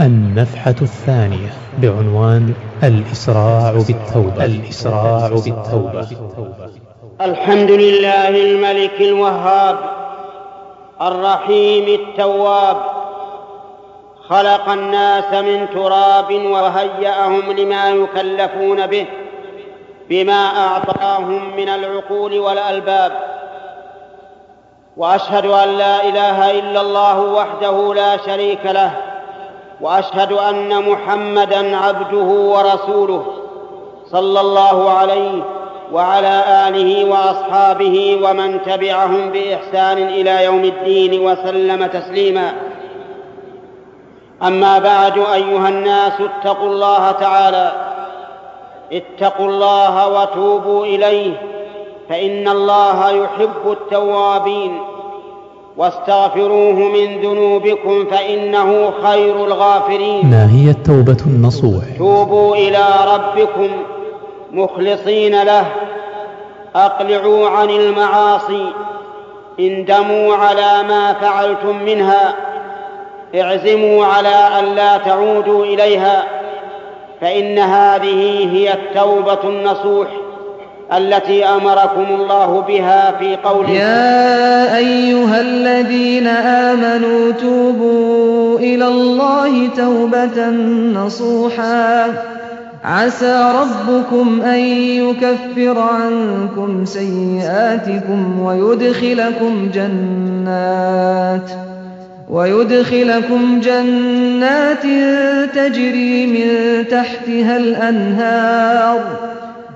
النفحة الثانية بعنوان الإسراع بالتوبة. الإسراع بالتوبة. الحمد لله الملك الوهاب الرحيم التواب. خلق الناس من تراب وهيأهم لما يكلفون به بما أعطاهم من العقول والألباب. وأشهد أن لا إله إلا الله وحده لا شريك له وأشهد أن محمدا عبده ورسوله صلى الله عليه وعلى آله وأصحابه ومن تبعهم بإحسان إلى يوم الدين وسلم تسليما. أما بعد أيها الناس اتقوا الله تعالى اتقوا الله وتوبوا إليه فإن الله يحب التوابين. واستغفروه من ذنوبكم فإنه خير الغافرين. ما هي التوبة النصوح. توبوا إلى ربكم مخلصين له. أقلعوا عن المعاصي. اندموا على ما فعلتم منها. اعزموا على أن لا تعودوا إليها. فإن هذه هي التوبة النصوح. التي أمركم الله بها في قوله يا أيها الذين آمنوا توبوا إلى الله توبة نصوحا. عسى ربكم أن يكفر عنكم سيئاتكم ويدخلكم جنات ويدخلكم جنات تجري من تحتها الأنهار.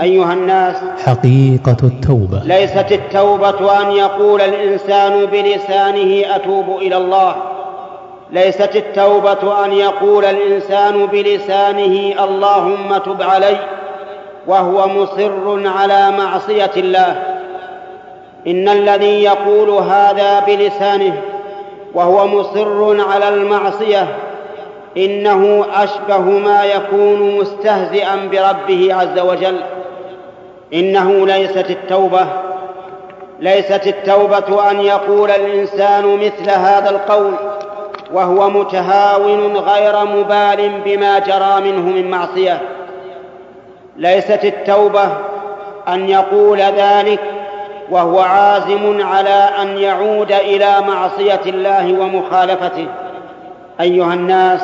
أيها الناس حقيقة التوبة. ليست التوبة أن يقول الإنسان بلسانه أتوب إلى الله. ليست التوبة أن يقول الإنسان بلسانه اللهم تب علي وهو مصر على معصية الله. إن الذي يقول هذا بلسانه وهو مصر على المعصية إنه أشبه ما يكون مستهزئا بربه عز وجل. إنه ليست التوبة ليست التوبة أن يقول الإنسان مثل هذا القول وهو متهاون غير مبال بما جرى منه من معصية. ليست التوبة أن يقول ذلك وهو عازم على أن يعود إلى معصية الله ومخالفته. أيها الناس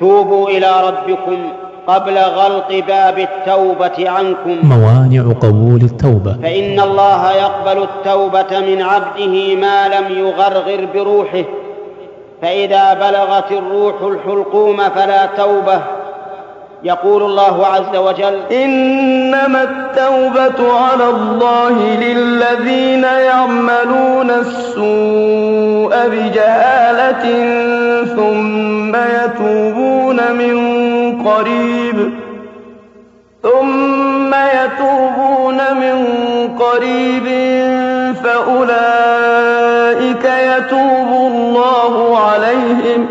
توبوا إلى ربكم. قبل غلق باب التوبة عنكم. موانع قبول التوبة. فإن الله يقبل التوبة من عبده ما لم يغرغر بروحه. فإذا بلغت الروح الحلقوم فلا توبة. يقول الله عز وجل إنما التوبة على الله للذين يعملون السوء بجهالة ثم يتوبون من قريب. ثم يتوبون من قريب فأولئك يتوب الله عليهم.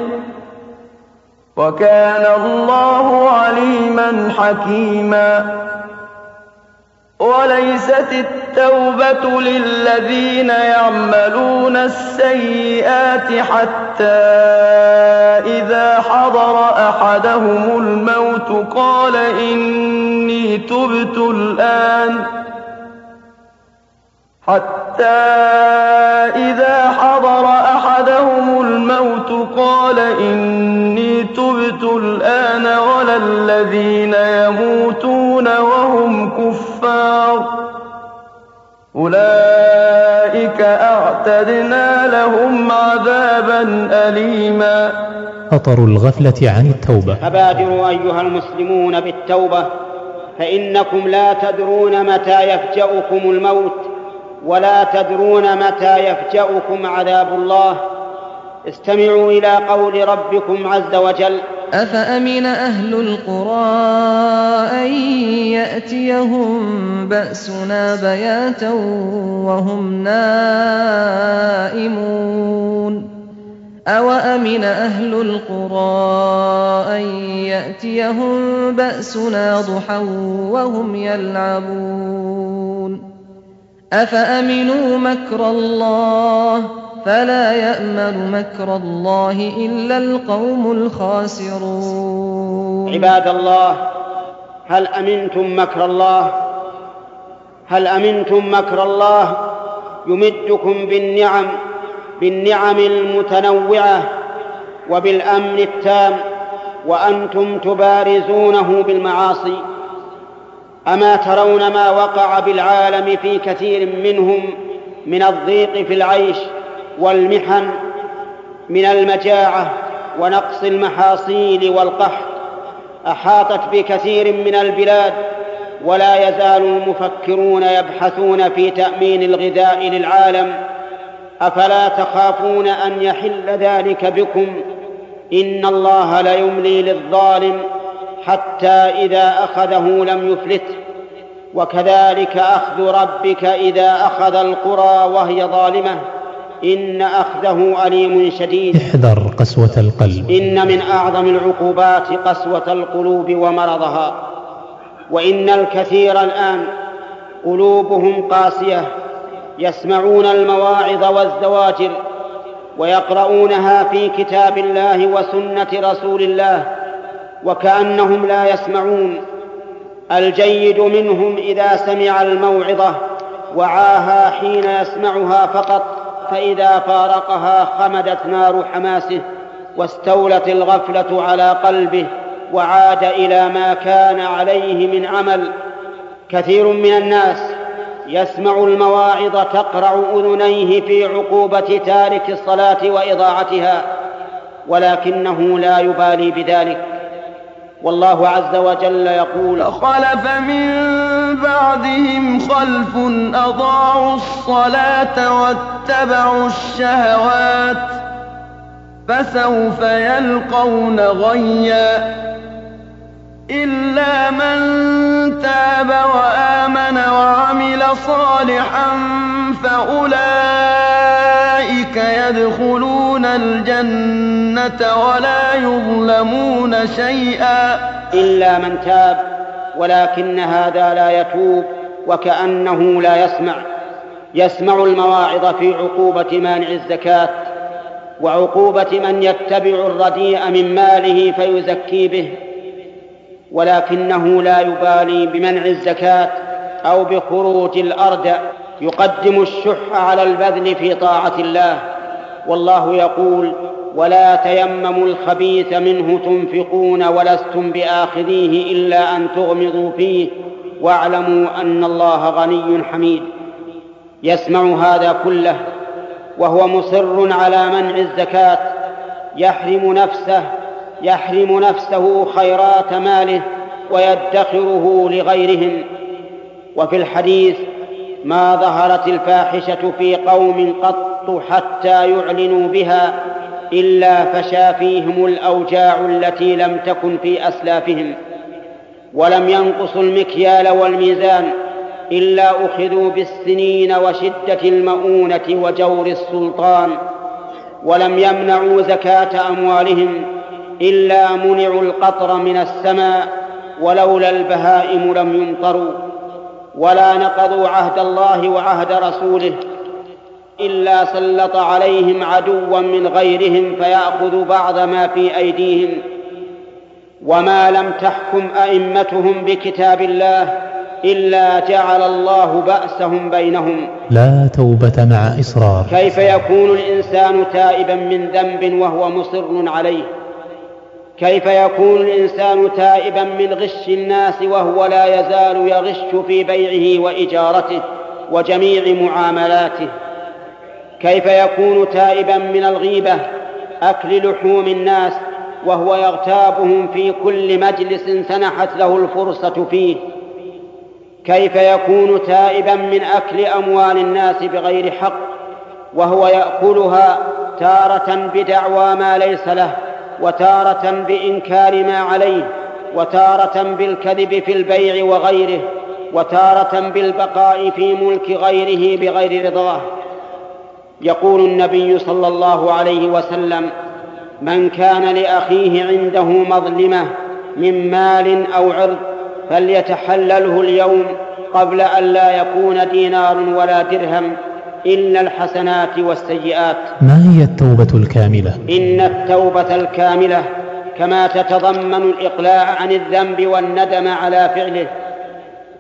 وكان الله عليما حكيما. وليست التوبة للذين يعملون السيئات حتى إذا حضر أحدهم الموت قال إني تبت الآن. حتى إذا حضر أحدهم الموت قال إني تبت الآن ولا الذين يموتون وهم كفار. أولئك أعتدنا لهم عذابا أليما. خطر الغفلة عن التوبة. فبادروا أيها المسلمون بالتوبة فإنكم لا تدرون متى يفجأكم الموت ولا تدرون متى يفجأكم عذاب الله. استمعوا إلى قول ربكم عز وجل. أفأمن أهل القرى أن يأتيهم بأسنا بياتا وهم نائمون؟ أوأمن أهل القرى أن يأتيهم بأسنا ضحى وهم يلعبون؟ أفأمنوا مكر الله فلا يأمن مكر الله إلا القوم الخاسرون. عباد الله هل أمنتم مكر الله؟ هل أمنتم مكر الله؟ يمدكم بالنعم بالنعم المتنوعة وبالأمن التام وأنتم تبارزونه بالمعاصي. أما ترون ما وقع بالعالم في كثير منهم من الضيق في العيش والمحن من المجاعة ونقص المحاصيل والقحط أحاطت بكثير من البلاد ولا يزال المفكرون يبحثون في تأمين الغذاء للعالم أفلا تخافون أن يحل ذلك بكم؟ إن الله ليملي للظالم حتى إذا أخذه لم يفلته وكذلك أخذ ربك إذا أخذ القرى وهي ظالمة. إن أخذه أليم شديد. احذر قسوة القلب. إن من أعظم العقوبات قسوة القلوب ومرضها. وإن الكثير الآن قلوبهم قاسية يسمعون المواعظ والزواجر ويقرؤونها في كتاب الله وسنة رسول الله وكأنهم لا يسمعون. الجيد منهم إذا سمع الموعظة وعاها حين يسمعها فقط. فإذا فارقها خمدت نار حماسه واستولت الغفلة على قلبه وعاد إلى ما كان عليه من عمل كثير من الناس يسمع المواعظ تقرع أذنيه في عقوبة تارك الصلاة وإضاعتها ولكنه لا يبالي بذلك. والله عز وجل يقول خلف من بعدهم خلف أضاعوا الصلاة واتبعوا الشهوات فسوف يلقون غيا إلا من تاب وآمن وعمل صالحا فأولئك يدخلون الجنة ولا يظلمون شيئا. إلا من تاب ولكن هذا لا يتوب وكأنه لا يسمع. يسمع المواعظ في عقوبة مانع الزكاة وعقوبة من يتبع الرديء من ماله فيزكي به. ولكنه لا يبالي بمنع الزكاة أو بخروج الأرض. يقدم الشح على البذل في طاعة الله. والله يقول ولا تيمموا الخبيث منه تنفقون ولستم بآخذيه إلا أن تغمضوا فيه واعلموا أن الله غني حميد. يسمع هذا كله وهو مصر على منع الزكاة. يحرم نفسه يحرم نفسه خيرات ماله ويدخره لغيرهم. وفي الحديث ما ظهرت الفاحشة في قوم قط حتى يعلنوا بها إلا فشا فيهم الأوجاع التي لم تكن في أسلافهم ولم ينقصوا المكيال والميزان إلا أخذوا بالسنين وشدة المؤونة وجور السلطان ولم يمنعوا زكاة أموالهم إلا منعوا القطر من السماء ولولا البهائم لم يمطروا ولا نقضوا عهد الله وعهد رسوله. إلا سلط عليهم عدوا من غيرهم فيأخذ بعض ما في أيديهم وما لم تحكم أئمتهم بكتاب الله إلا جعل الله بأسهم بينهم. لا توبة مع إصرار. كيف يكون الإنسان تائبا من ذنب وهو مصر عليه؟ كيف يكون الإنسان تائبا من غش الناس وهو لا يزال يغش في بيعه وإجارته وجميع معاملاته؟ كيف يكون تائبا من الغيبة؟ أكل لحوم الناس وهو يغتابهم في كل مجلس سنحت له الفرصة فيه. كيف يكون تائبا من أكل أموال الناس بغير حق وهو يأكلها تارة بدعوى ما ليس له وتارة بإنكار ما عليه وتارة بالكذب في البيع وغيره وتارة بالبقاء في ملك غيره بغير رضاه. يقول النبي صلى الله عليه وسلم من كان لأخيه عنده مظلمة من مال أو عرض فليتحلله اليوم قبل أن لا يكون دينار ولا درهم إلا الحسنات والسيئات ما هي التوبة الكاملة؟ إن التوبة الكاملة كما تتضمن الإقلاع عن الذنب والندم على فعله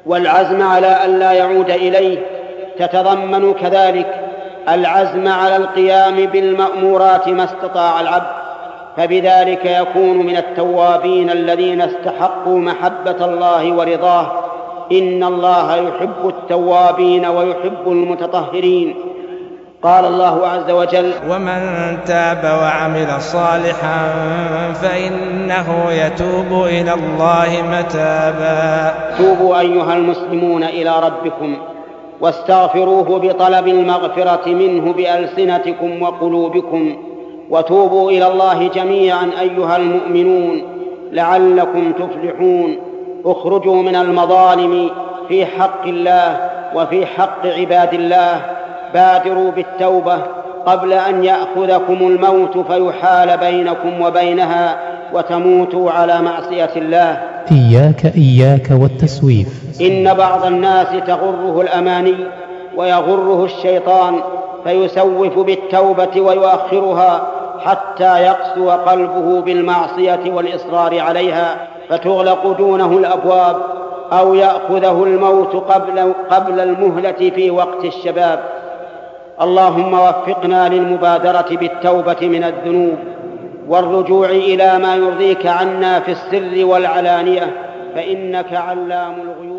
والعزم على ألا يعود إليه تتضمن كذلك العزم على القيام بالمأمورات ما استطاع العبد فبذلك يكون من التوابين الذين استحقوا محبة الله ورضاه. إن الله يحب التوابين ويحب المتطهرين. قال الله عز وجل ومن تاب وعمل صالحا فإنه يتوب إلى الله متابا. توبوا أيها المسلمون إلى ربكم. واستغفروه بطلب المغفرة منه بألسنتكم وقلوبكم. وتوبوا إلى الله جميعا أيها المؤمنون لعلكم تفلحون. اخرجوا من المظالم في حق الله وفي حق عباد الله. بادروا بالتوبة قبل أن يأخذكم الموت فيحال بينكم وبينها وتموتوا على معصية الله. إياك إياك والتسويف. إن بعض الناس تغره الأماني ويغره الشيطان فيسوف بالتوبة ويؤخرها حتى يقسو قلبه بالمعصية والإصرار عليها فتغلق دونه الأبواب أو يأخذه الموت قبل قبل المهلة في وقت الشباب. اللهم وفقنا للمبادرة بالتوبة من الذنوب. والرجوع إلى ما يرضيك عنا في السر والعلانية فإنك علام الغيوب.